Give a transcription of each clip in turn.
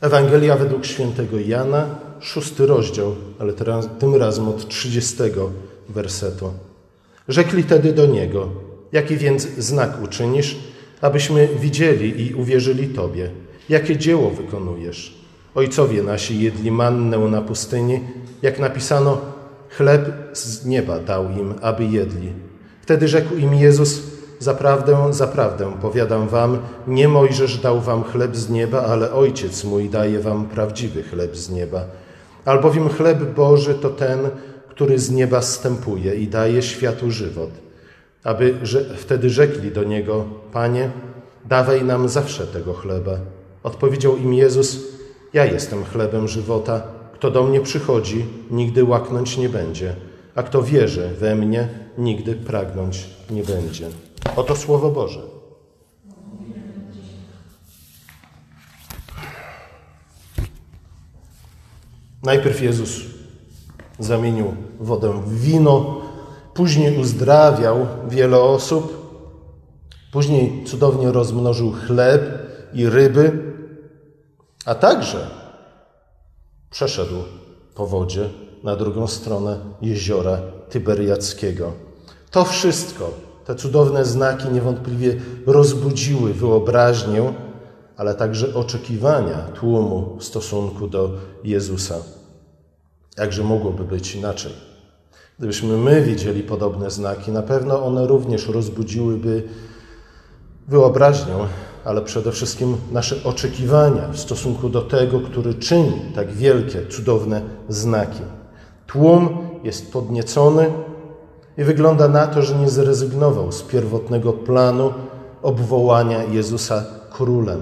Ewangelia według świętego Jana, szósty rozdział, ale teraz, tym razem od trzydziestego wersetu. Rzekli tedy do niego: Jaki więc znak uczynisz, abyśmy widzieli i uwierzyli Tobie? Jakie dzieło wykonujesz? Ojcowie nasi jedli mannę na pustyni, jak napisano, chleb z nieba dał im, aby jedli. Wtedy rzekł im Jezus: Zaprawdę, zaprawdę, powiadam wam, nie Mojżesz dał wam chleb z nieba, ale Ojciec mój daje wam prawdziwy chleb z nieba. Albowiem chleb Boży to ten, który z nieba stępuje i daje światu żywot. Aby że, wtedy rzekli do niego: Panie, dawaj nam zawsze tego chleba. Odpowiedział im Jezus: Ja jestem chlebem żywota. Kto do mnie przychodzi, nigdy łaknąć nie będzie, a kto wierzy we mnie, nigdy pragnąć nie będzie. Oto Słowo Boże. Najpierw Jezus zamienił wodę w wino, później uzdrawiał wiele osób, później cudownie rozmnożył chleb i ryby, a także przeszedł po wodzie na drugą stronę jeziora Tyberiackiego. To wszystko, te cudowne znaki niewątpliwie rozbudziły wyobraźnię, ale także oczekiwania tłumu w stosunku do Jezusa. Jakże mogłoby być inaczej? Gdybyśmy my widzieli podobne znaki, na pewno one również rozbudziłyby wyobraźnię, ale przede wszystkim nasze oczekiwania w stosunku do tego, który czyni tak wielkie, cudowne znaki. Tłum jest podniecony i wygląda na to, że nie zrezygnował z pierwotnego planu obwołania Jezusa królem.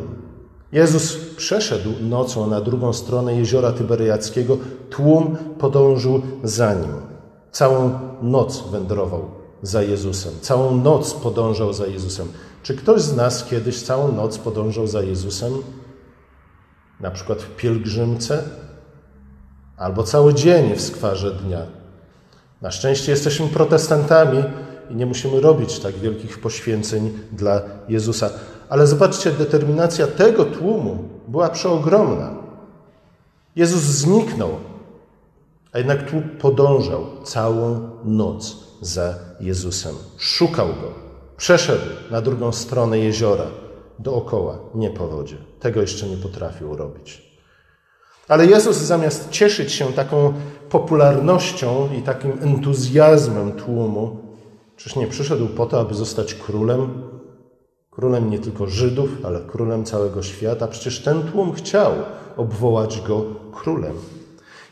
Jezus przeszedł nocą na drugą stronę jeziora Tyberiackiego, tłum podążył za nim. Całą noc wędrował za Jezusem, całą noc podążał za Jezusem. Czy ktoś z nas kiedyś całą noc podążał za Jezusem? Na przykład w pielgrzymce? Albo cały dzień w skwarze dnia? Na szczęście jesteśmy protestantami i nie musimy robić tak wielkich poświęceń dla Jezusa. Ale zobaczcie, determinacja tego tłumu była przeogromna. Jezus zniknął, a jednak tłum podążał całą noc za Jezusem. Szukał go. Przeszedł na drugą stronę jeziora, dookoła, nie po wodzie. Tego jeszcze nie potrafił robić. Ale Jezus zamiast cieszyć się taką popularnością i takim entuzjazmem tłumu, przecież nie przyszedł po to, aby zostać królem, królem nie tylko Żydów, ale królem całego świata. Przecież ten tłum chciał obwołać go królem.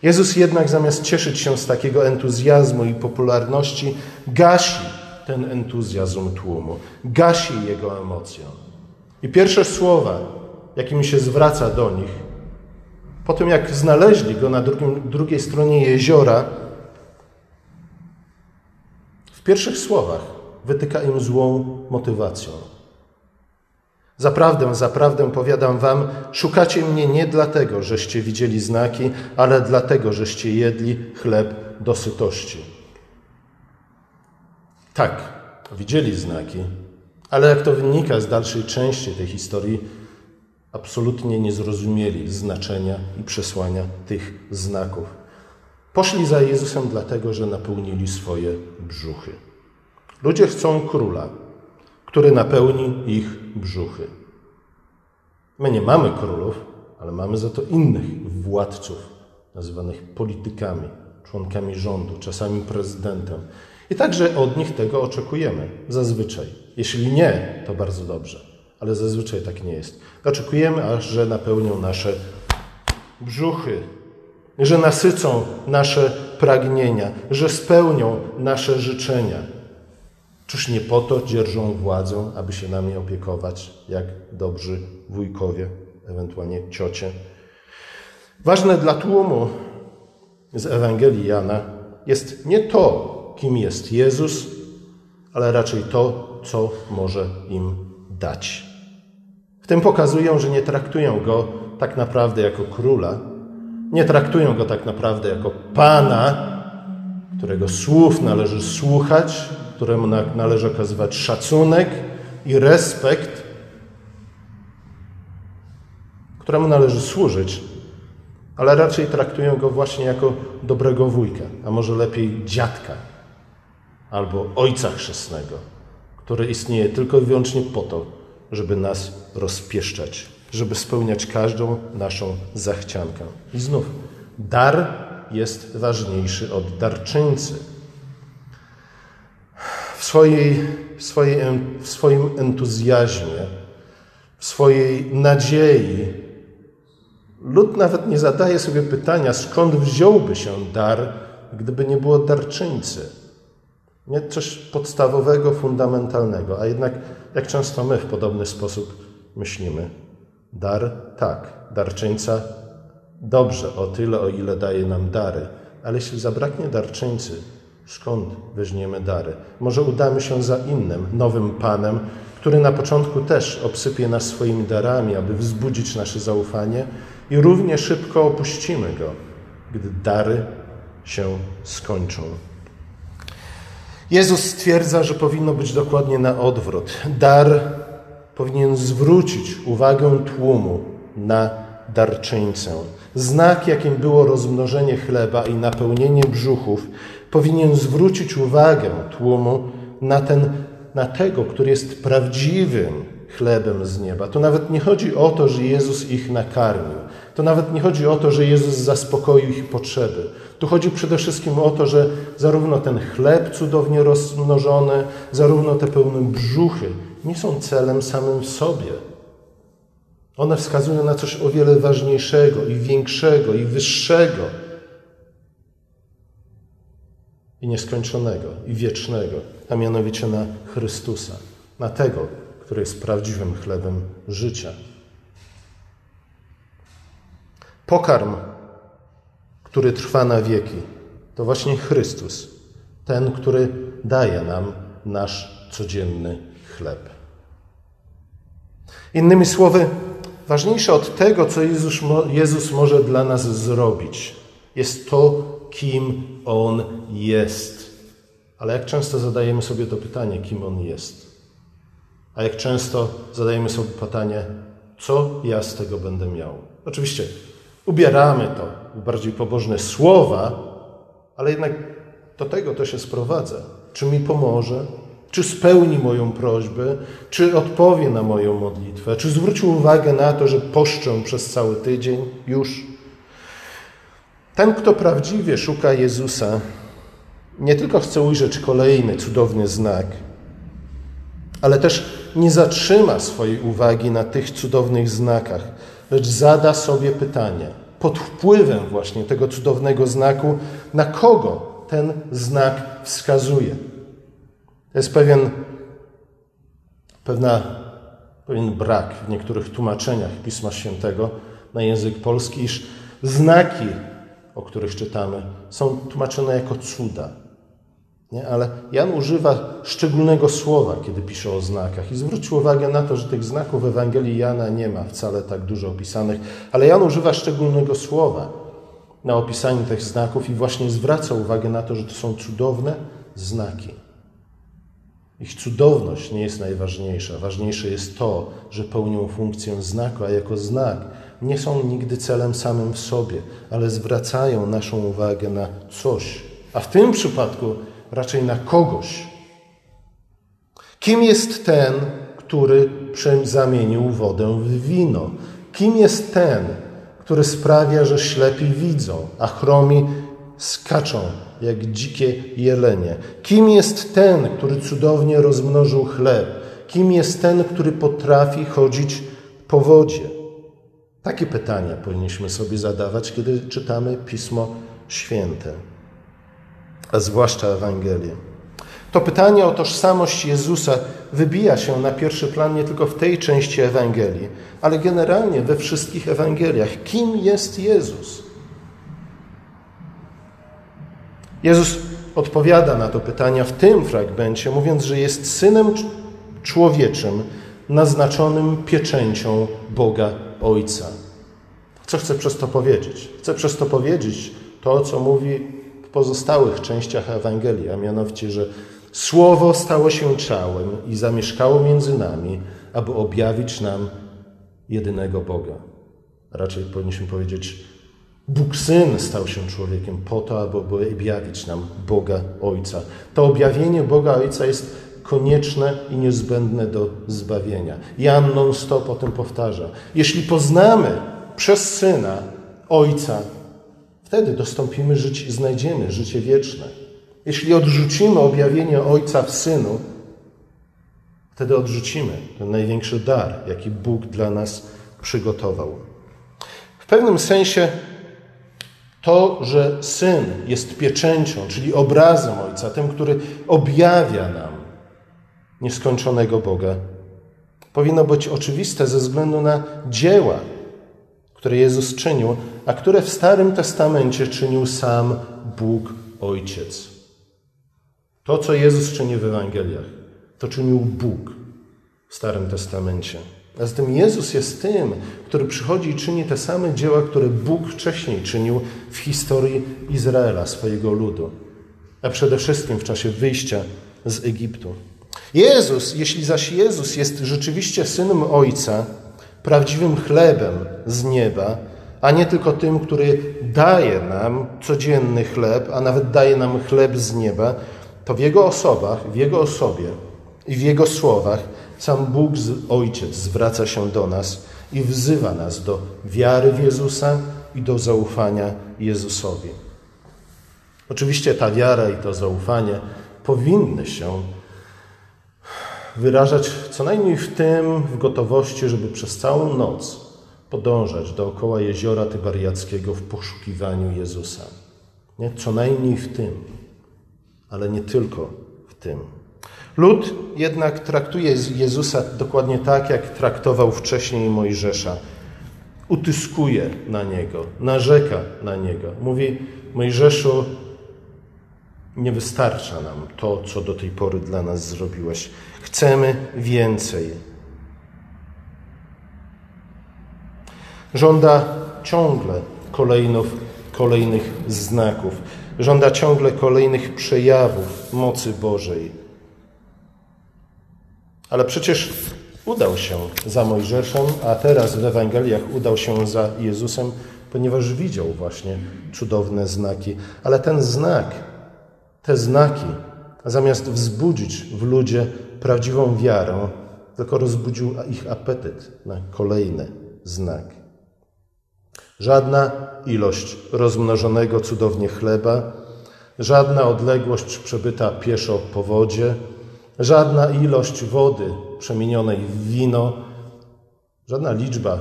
Jezus jednak zamiast cieszyć się z takiego entuzjazmu i popularności, gasi ten entuzjazm tłumu, gasi jego emocję. I pierwsze słowa, jakimi się zwraca do nich, po tym jak znaleźli go na drugim, drugiej stronie jeziora, w pierwszych słowach wytyka im złą motywacją. Zaprawdę, zaprawdę powiadam wam, szukacie mnie nie dlatego, żeście widzieli znaki, ale dlatego, żeście jedli chleb do sytości. Tak, widzieli znaki, ale jak to wynika z dalszej części tej historii, absolutnie nie zrozumieli znaczenia i przesłania tych znaków. Poszli za Jezusem dlatego, że napełnili swoje brzuchy. Ludzie chcą króla, który napełni ich brzuchy. My nie mamy królów, ale mamy za to innych władców, nazywanych politykami, członkami rządu, czasami prezydentem. I także od nich tego oczekujemy, zazwyczaj. Jeśli nie, to bardzo dobrze, ale zazwyczaj tak nie jest. Oczekujemy, aż że napełnią nasze brzuchy, że nasycą nasze pragnienia, że spełnią nasze życzenia. Czyż nie po to dzierżą władzę, aby się nami opiekować, jak dobrzy wujkowie, ewentualnie ciocie? Ważne dla tłumu z Ewangelii Jana jest nie to, kim jest Jezus, ale raczej to, co może im dać. W tym pokazują, że nie traktują go tak naprawdę jako króla, nie traktują go tak naprawdę jako pana, którego słów należy słuchać, któremu należy okazywać szacunek i respekt, któremu należy służyć, ale raczej traktują go właśnie jako dobrego wujka, a może lepiej dziadka albo ojca chrzestnego, który istnieje tylko i wyłącznie po to, żeby nas rozpieszczać, żeby spełniać każdą naszą zachciankę. I znów, dar jest ważniejszy od darczyńcy. W, swojej, w, swojej, w swoim entuzjazmie, w swojej nadziei, lud nawet nie zadaje sobie pytania, skąd wziąłby się dar, gdyby nie było darczyńcy. Nie coś podstawowego, fundamentalnego, a jednak jak często my w podobny sposób myślimy. Dar tak, darczyńca dobrze, o tyle, o ile daje nam dary, ale jeśli zabraknie darczyńcy, skąd weźmiemy dary? Może udamy się za innym, nowym Panem, który na początku też obsypie nas swoimi darami, aby wzbudzić nasze zaufanie i równie szybko opuścimy go, gdy dary się skończą. Jezus stwierdza, że powinno być dokładnie na odwrót. Dar powinien zwrócić uwagę tłumu na darczyńcę. Znak, jakim było rozmnożenie chleba i napełnienie brzuchów, powinien zwrócić uwagę tłumu na, ten, na tego, który jest prawdziwym chlebem z nieba. To nawet nie chodzi o to, że Jezus ich nakarmił. To nawet nie chodzi o to, że Jezus zaspokoił ich potrzeby. Tu chodzi przede wszystkim o to, że zarówno ten chleb cudownie rozmnożony, zarówno te pełne brzuchy nie są celem samym w sobie. One wskazują na coś o wiele ważniejszego i większego i wyższego i nieskończonego i wiecznego, a mianowicie na Chrystusa, na tego, który jest prawdziwym chlebem życia. Pokarm, który trwa na wieki, to właśnie Chrystus, ten, który daje nam nasz codzienny chleb. Innymi słowy, ważniejsze od tego, co Jezus, Jezus może dla nas zrobić, jest to, kim On jest. Ale jak często zadajemy sobie to pytanie, kim On jest? A jak często zadajemy sobie pytanie, co ja z tego będę miał? Oczywiście ubieramy to bardziej pobożne słowa, ale jednak do tego to się sprowadza. Czy mi pomoże? Czy spełni moją prośbę? Czy odpowie na moją modlitwę? Czy zwróci uwagę na to, że poszczę przez cały tydzień już? Ten, kto prawdziwie szuka Jezusa, nie tylko chce ujrzeć kolejny cudowny znak, ale też nie zatrzyma swojej uwagi na tych cudownych znakach, lecz zada sobie pytanie, pod wpływem właśnie tego cudownego znaku, na kogo ten znak wskazuje. To jest pewien, pewna, pewien brak w niektórych tłumaczeniach Pisma Świętego na język polski, iż znaki, o których czytamy, są tłumaczone jako cuda. Nie? Ale Jan używa szczególnego słowa, kiedy pisze o znakach. I zwrócił uwagę na to, że tych znaków w Ewangelii Jana nie ma wcale tak dużo opisanych, ale Jan używa szczególnego słowa na opisanie tych znaków i właśnie zwraca uwagę na to, że to są cudowne znaki. Ich cudowność nie jest najważniejsza. Ważniejsze jest to, że pełnią funkcję znaku, a jako znak nie są nigdy celem samym w sobie, ale zwracają naszą uwagę na coś. A w tym przypadku raczej na kogoś. Kim jest ten, który zamienił wodę w wino? Kim jest ten, który sprawia, że ślepi widzą, a chromi skaczą jak dzikie jelenie? Kim jest ten, który cudownie rozmnożył chleb? Kim jest ten, który potrafi chodzić po wodzie? Takie pytania powinniśmy sobie zadawać, kiedy czytamy Pismo Święte a zwłaszcza Ewangelię. To pytanie o tożsamość Jezusa wybija się na pierwszy plan nie tylko w tej części Ewangelii, ale generalnie we wszystkich Ewangeliach. Kim jest Jezus? Jezus odpowiada na to pytanie w tym fragmencie, mówiąc, że jest synem człowieczym naznaczonym pieczęcią Boga Ojca. Co chcę przez to powiedzieć? Chcę przez to powiedzieć to, co mówi pozostałych częściach Ewangelii, a mianowicie, że Słowo stało się ciałem i zamieszkało między nami, aby objawić nam jedynego Boga. Raczej powinniśmy powiedzieć, Bóg Syn stał się człowiekiem po to, aby objawić nam Boga Ojca. To objawienie Boga Ojca jest konieczne i niezbędne do zbawienia. Jan non-stop o tym powtarza. Jeśli poznamy przez Syna Ojca, wtedy dostąpimy żyć, znajdziemy życie wieczne. Jeśli odrzucimy objawienie Ojca w Synu, wtedy odrzucimy ten największy dar, jaki Bóg dla nas przygotował. W pewnym sensie to, że Syn jest pieczęcią, czyli obrazem Ojca, tym, który objawia nam nieskończonego Boga, powinno być oczywiste ze względu na dzieła, które Jezus czynił, a które w Starym Testamencie czynił sam Bóg Ojciec. To, co Jezus czyni w Ewangeliach, to czynił Bóg w Starym Testamencie. A zatem Jezus jest tym, który przychodzi i czyni te same dzieła, które Bóg wcześniej czynił w historii Izraela, swojego ludu, a przede wszystkim w czasie wyjścia z Egiptu. Jezus, jeśli zaś Jezus jest rzeczywiście synem Ojca, prawdziwym chlebem z nieba, a nie tylko tym, który daje nam codzienny chleb, a nawet daje nam chleb z nieba, to w Jego osobach, w Jego osobie i w Jego słowach sam Bóg Ojciec zwraca się do nas i wzywa nas do wiary w Jezusa i do zaufania Jezusowi. Oczywiście ta wiara i to zaufanie powinny się wyrażać co najmniej w tym, w gotowości, żeby przez całą noc podążać dookoła jeziora Tybariackiego w poszukiwaniu Jezusa. Nie? Co najmniej w tym, ale nie tylko w tym. Lud jednak traktuje Jezusa dokładnie tak, jak traktował wcześniej Mojżesza. Utyskuje na niego, narzeka na niego. Mówi: Mojżeszu, nie wystarcza nam to, co do tej pory dla nas zrobiłeś. Chcemy więcej. Żąda ciągle kolejnych, znaków, żąda ciągle kolejnych przejawów mocy Bożej. Ale przecież udał się za Mojżeszem, a teraz w Ewangeliach udał się za Jezusem, ponieważ widział właśnie cudowne znaki. Ale ten znak, te znaki, zamiast wzbudzić w ludzie prawdziwą wiarę, tylko rozbudził ich apetyt na kolejny znak. Żadna ilość rozmnożonego cudownie chleba, żadna odległość przebyta pieszo po wodzie, żadna ilość wody przemienionej w wino, żadna liczba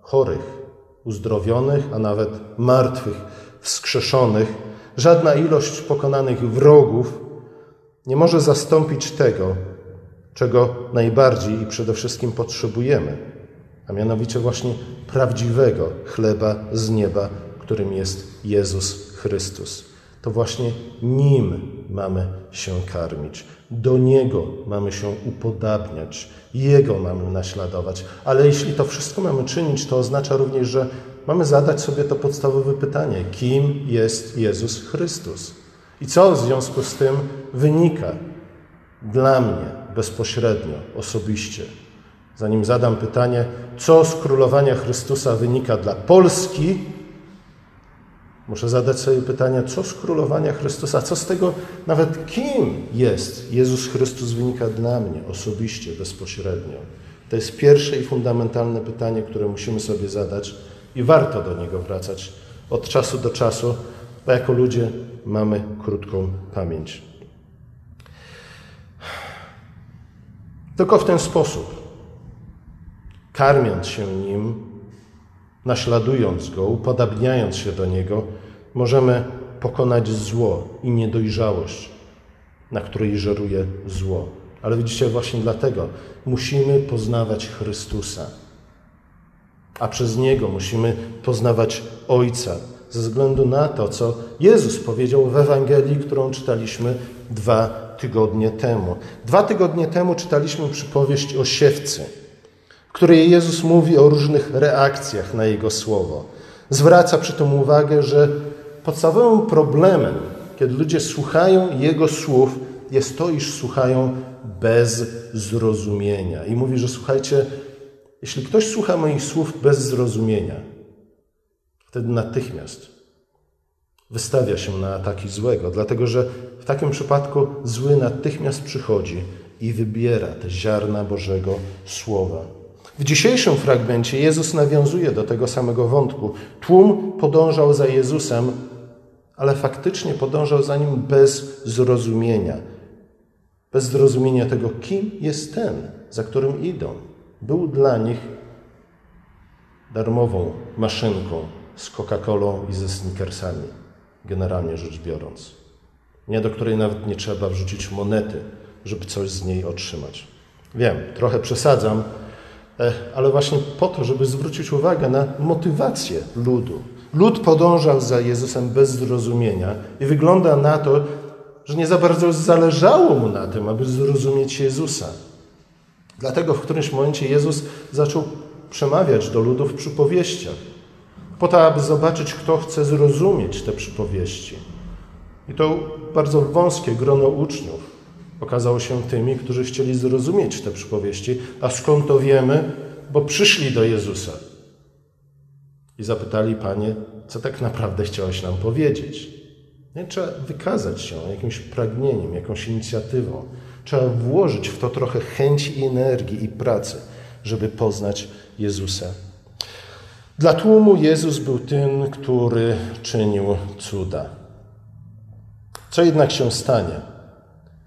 chorych, uzdrowionych, a nawet martwych, wskrzeszonych, żadna ilość pokonanych wrogów nie może zastąpić tego, czego najbardziej i przede wszystkim potrzebujemy, a mianowicie właśnie prawdziwego chleba z nieba, którym jest Jezus Chrystus. To właśnie Nim mamy się karmić, do Niego mamy się upodabniać, Jego mamy naśladować. Ale jeśli to wszystko mamy czynić, to oznacza również, że mamy zadać sobie to podstawowe pytanie: kim jest Jezus Chrystus? I co w związku z tym wynika dla mnie bezpośrednio, osobiście. Zanim zadam pytanie, co z królowania Chrystusa wynika dla Polski, muszę zadać sobie pytanie, co z królowania Chrystusa, co z tego, nawet kim jest Jezus Chrystus wynika dla mnie osobiście, bezpośrednio. To jest pierwsze i fundamentalne pytanie, które musimy sobie zadać i warto do niego wracać od czasu do czasu, bo jako ludzie mamy krótką pamięć. Tylko w ten sposób, karmiąc się nim, naśladując go, upodabniając się do niego, możemy pokonać zło i niedojrzałość, na której żeruje zło. Ale widzicie, właśnie dlatego musimy poznawać Chrystusa, a przez Niego musimy poznawać Ojca, ze względu na to, co Jezus powiedział w Ewangelii, którą czytaliśmy dwa tygodnie temu. Dwa tygodnie temu czytaliśmy przypowieść o siewcy, której Jezus mówi o różnych reakcjach na Jego słowo. Zwraca przy tym uwagę, że podstawowym problemem, kiedy ludzie słuchają Jego słów, jest to, iż słuchają bez zrozumienia. I mówi, że słuchajcie, jeśli ktoś słucha moich słów bez zrozumienia, wtedy natychmiast wystawia się na ataki złego, dlatego że w takim przypadku zły natychmiast przychodzi i wybiera te ziarna Bożego Słowa. W dzisiejszym fragmencie Jezus nawiązuje do tego samego wątku. Tłum podążał za Jezusem, ale faktycznie podążał za nim bez zrozumienia. Bez zrozumienia tego, kim jest ten, za którym idą. Był dla nich darmową maszynką z Coca-Colą i ze sneakersami, generalnie rzecz biorąc. Nie do której nawet nie trzeba wrzucić monety, żeby coś z niej otrzymać. Wiem, trochę przesadzam, ale właśnie po to, żeby zwrócić uwagę na motywację ludu. Lud podążał za Jezusem bez zrozumienia i wygląda na to, że nie za bardzo zależało mu na tym, aby zrozumieć Jezusa. Dlatego w którymś momencie Jezus zaczął przemawiać do ludu w przypowieściach, po to, aby zobaczyć, kto chce zrozumieć te przypowieści. I to bardzo wąskie grono uczniów okazało się tymi, którzy chcieli zrozumieć te przypowieści. A skąd to wiemy? Bo przyszli do Jezusa i zapytali, Panie, co tak naprawdę chciałeś nam powiedzieć? Nie? Trzeba wykazać się jakimś pragnieniem, jakąś inicjatywą. Trzeba włożyć w to trochę chęci i energii i pracy, żeby poznać Jezusa. Dla tłumu Jezus był tym, który czynił cuda. Co jednak się stanie,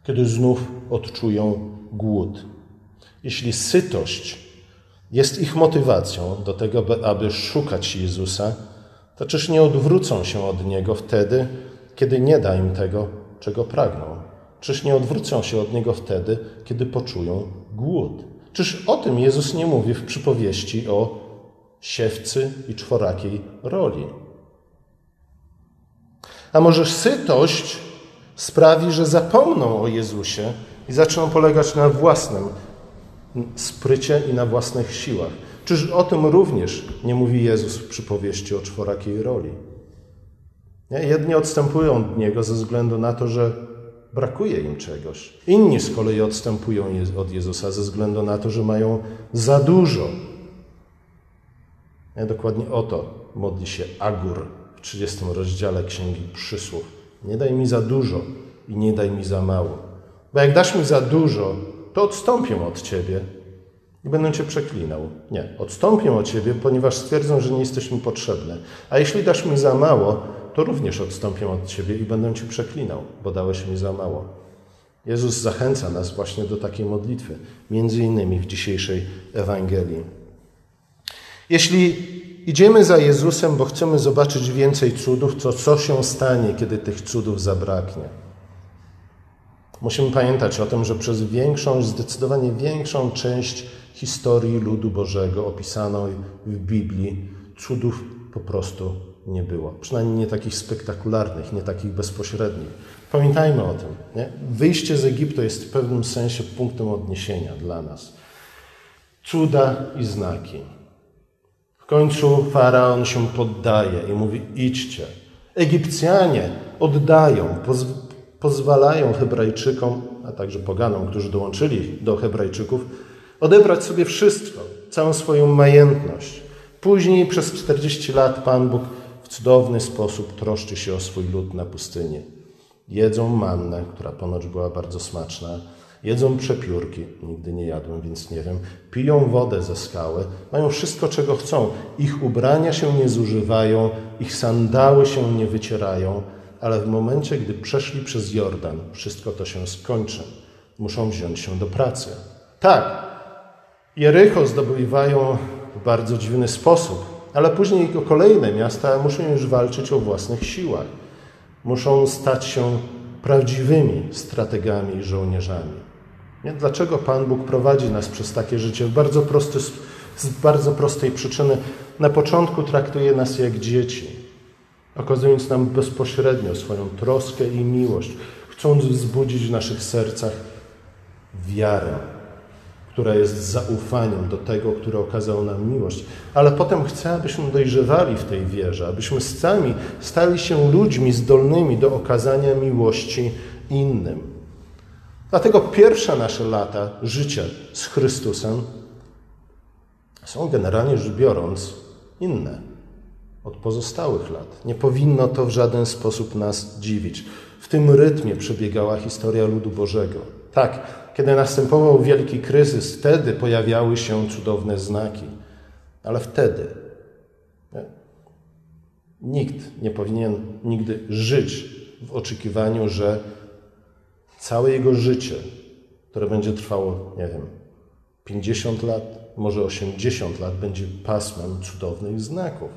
kiedy znów odczują głód? Jeśli sytość jest ich motywacją do tego, aby szukać Jezusa, to czyż nie odwrócą się od Niego wtedy, kiedy nie da im tego, czego pragną? Czyż nie odwrócą się od Niego wtedy, kiedy poczują głód? Czyż o tym Jezus nie mówi w przypowieści o siewcy i czworakiej roli? A może sytość sprawi, że zapomną o Jezusie i zaczną polegać na własnym sprycie i na własnych siłach. Czyż o tym również nie mówi Jezus w przypowieści o czworakiej roli? Jedni odstępują od Niego ze względu na to, że brakuje im czegoś. Inni z kolei odstępują od Jezusa ze względu na to, że mają za dużo. Nie? Dokładnie o to modli się Agur w 30 rozdziale Księgi Przysłów. Nie daj mi za dużo i nie daj mi za mało. Bo jak dasz mi za dużo, to odstąpię od Ciebie i będę Cię przeklinał. Nie, odstąpię od Ciebie, ponieważ stwierdzą, że nie jesteś mi potrzebny. A jeśli dasz mi za mało, to również odstąpię od Ciebie i będę Cię przeklinał, bo dałeś mi za mało. Jezus zachęca nas właśnie do takiej modlitwy, między innymi w dzisiejszej Ewangelii. Jeśli idziemy za Jezusem, bo chcemy zobaczyć więcej cudów, to co się stanie, kiedy tych cudów zabraknie? Musimy pamiętać o tym, że przez większą, zdecydowanie większą część historii ludu Bożego opisaną w Biblii cudów po prostu nie było. Przynajmniej nie takich spektakularnych, nie takich bezpośrednich. Pamiętajmy o tym. Nie? Wyjście z Egiptu jest w pewnym sensie punktem odniesienia dla nas. Cuda i znaki. W końcu faraon się poddaje i mówi: idźcie. Egipcjanie oddają, pozwalają Hebrajczykom, a także poganom, którzy dołączyli do Hebrajczyków, odebrać sobie wszystko, całą swoją majętność. Później przez 40 lat Pan Bóg w cudowny sposób troszczy się o swój lud na pustyni. Jedzą mannę, która ponoć była bardzo smaczna, jedzą przepiórki, nigdy nie jadłem, więc nie wiem, piją wodę ze skały, mają wszystko, czego chcą. Ich ubrania się nie zużywają, ich sandały się nie wycierają, ale w momencie, gdy przeszli przez Jordan, wszystko to się skończy. Muszą wziąć się do pracy. Tak, Jericho zdobywają w bardzo dziwny sposób, ale później kolejne miasta muszą już walczyć o własnych siłach. Muszą stać się prawdziwymi strategami i żołnierzami. Nie? Dlaczego Pan Bóg prowadzi nas przez takie życie? W bardzo prosty, z bardzo prostej przyczyny. Na początku traktuje nas jak dzieci okazując nam bezpośrednio swoją troskę i miłość, chcąc wzbudzić w naszych sercach wiarę, która jest zaufaniem do tego, który okazał nam miłość. Ale potem chce, abyśmy dojrzewali w tej wierze, abyśmy sami stali się ludźmi zdolnymi do okazania miłości innym. Dlatego pierwsze nasze lata życia z Chrystusem są generalnie rzecz biorąc inne. od pozostałych lat. Nie powinno to w żaden sposób nas dziwić. W tym rytmie przebiegała historia ludu Bożego. Tak, kiedy następował wielki kryzys, wtedy pojawiały się cudowne znaki. Ale wtedy nie? nikt nie powinien nigdy żyć w oczekiwaniu, że całe jego życie, które będzie trwało, nie wiem, 50 lat, może 80 lat, będzie pasmem cudownych znaków.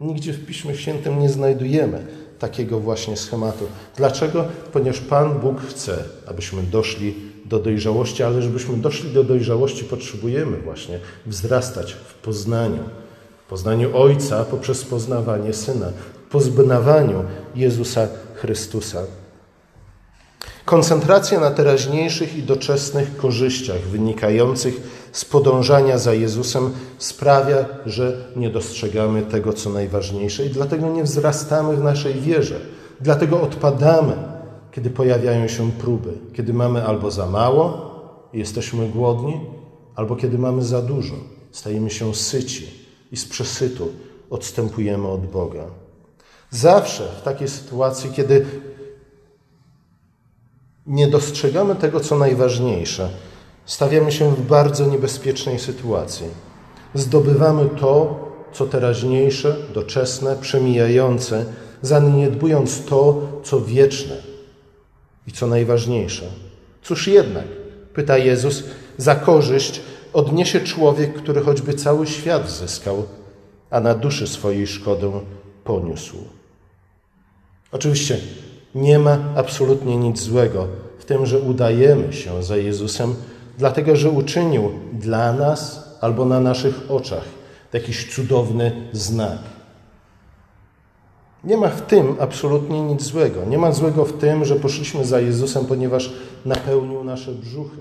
Nigdzie w Piśmie Świętym nie znajdujemy takiego właśnie schematu. Dlaczego? Ponieważ Pan Bóg chce, abyśmy doszli do dojrzałości, ale żebyśmy doszli do dojrzałości, potrzebujemy właśnie wzrastać w poznaniu. W poznaniu Ojca poprzez poznawanie Syna, poznawaniu Jezusa Chrystusa. Koncentracja na teraźniejszych i doczesnych korzyściach wynikających z podążania za Jezusem sprawia, że nie dostrzegamy tego, co najważniejsze i dlatego nie wzrastamy w naszej wierze. Dlatego odpadamy, kiedy pojawiają się próby, kiedy mamy albo za mało i jesteśmy głodni, albo kiedy mamy za dużo, stajemy się syci i z przesytu odstępujemy od Boga. Zawsze w takiej sytuacji, kiedy nie dostrzegamy tego, co najważniejsze, stawiamy się w bardzo niebezpiecznej sytuacji. Zdobywamy to, co teraźniejsze, doczesne, przemijające, zaniedbując to, co wieczne i co najważniejsze. Cóż jednak, pyta Jezus, za korzyść odniesie człowiek, który choćby cały świat zyskał, a na duszy swojej szkodę poniósł. Oczywiście nie ma absolutnie nic złego w tym, że udajemy się za Jezusem, dlatego że uczynił dla nas albo na naszych oczach jakiś cudowny znak. Nie ma w tym absolutnie nic złego. Nie ma złego w tym, że poszliśmy za Jezusem, ponieważ napełnił nasze brzuchy.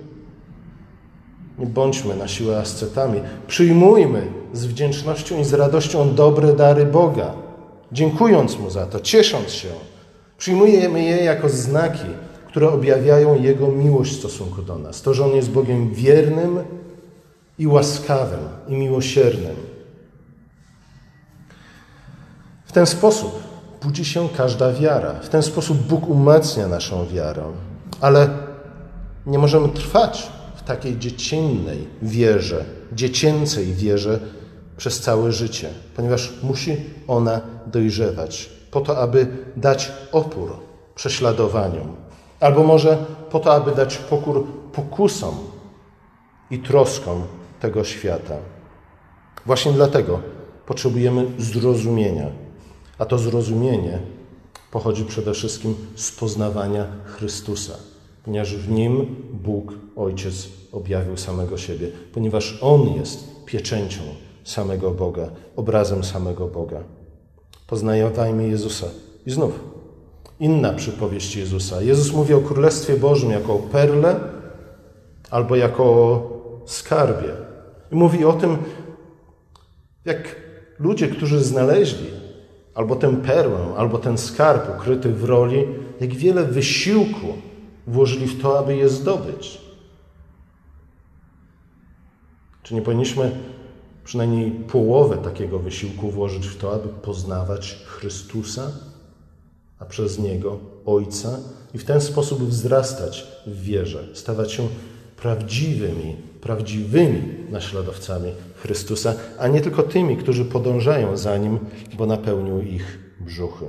Nie bądźmy na siłę ascetami. Przyjmujmy z wdzięcznością i z radością dobre dary Boga, dziękując Mu za to, ciesząc się. Przyjmujemy je jako znaki, które objawiają Jego miłość w stosunku do nas. To, że On jest Bogiem wiernym i łaskawym i miłosiernym. W ten sposób budzi się każda wiara. W ten sposób Bóg umacnia naszą wiarę. Ale nie możemy trwać w takiej dziecięcej wierze, dziecięcej wierze przez całe życie, ponieważ musi ona dojrzewać po to, aby dać opór prześladowaniom, albo może po to, aby dać pokór pokusom i troskom tego świata. Właśnie dlatego potrzebujemy zrozumienia, a to zrozumienie pochodzi przede wszystkim z poznawania Chrystusa, ponieważ w nim Bóg, Ojciec, objawił samego siebie, ponieważ On jest pieczęcią samego Boga, obrazem samego Boga. Poznajmy Jezusa. I znów inna przypowieść Jezusa. Jezus mówi o Królestwie Bożym jako o perle albo jako o skarbie. I mówi o tym, jak ludzie, którzy znaleźli albo tę perłę, albo ten skarb ukryty w roli, jak wiele wysiłku włożyli w to, aby je zdobyć. Czy nie powinniśmy przynajmniej połowę takiego wysiłku włożyć w to, aby poznawać Chrystusa, a przez Niego Ojca i w ten sposób wzrastać w wierze, stawać się prawdziwymi, prawdziwymi naśladowcami Chrystusa, a nie tylko tymi, którzy podążają za Nim, bo napełnił ich brzuchy.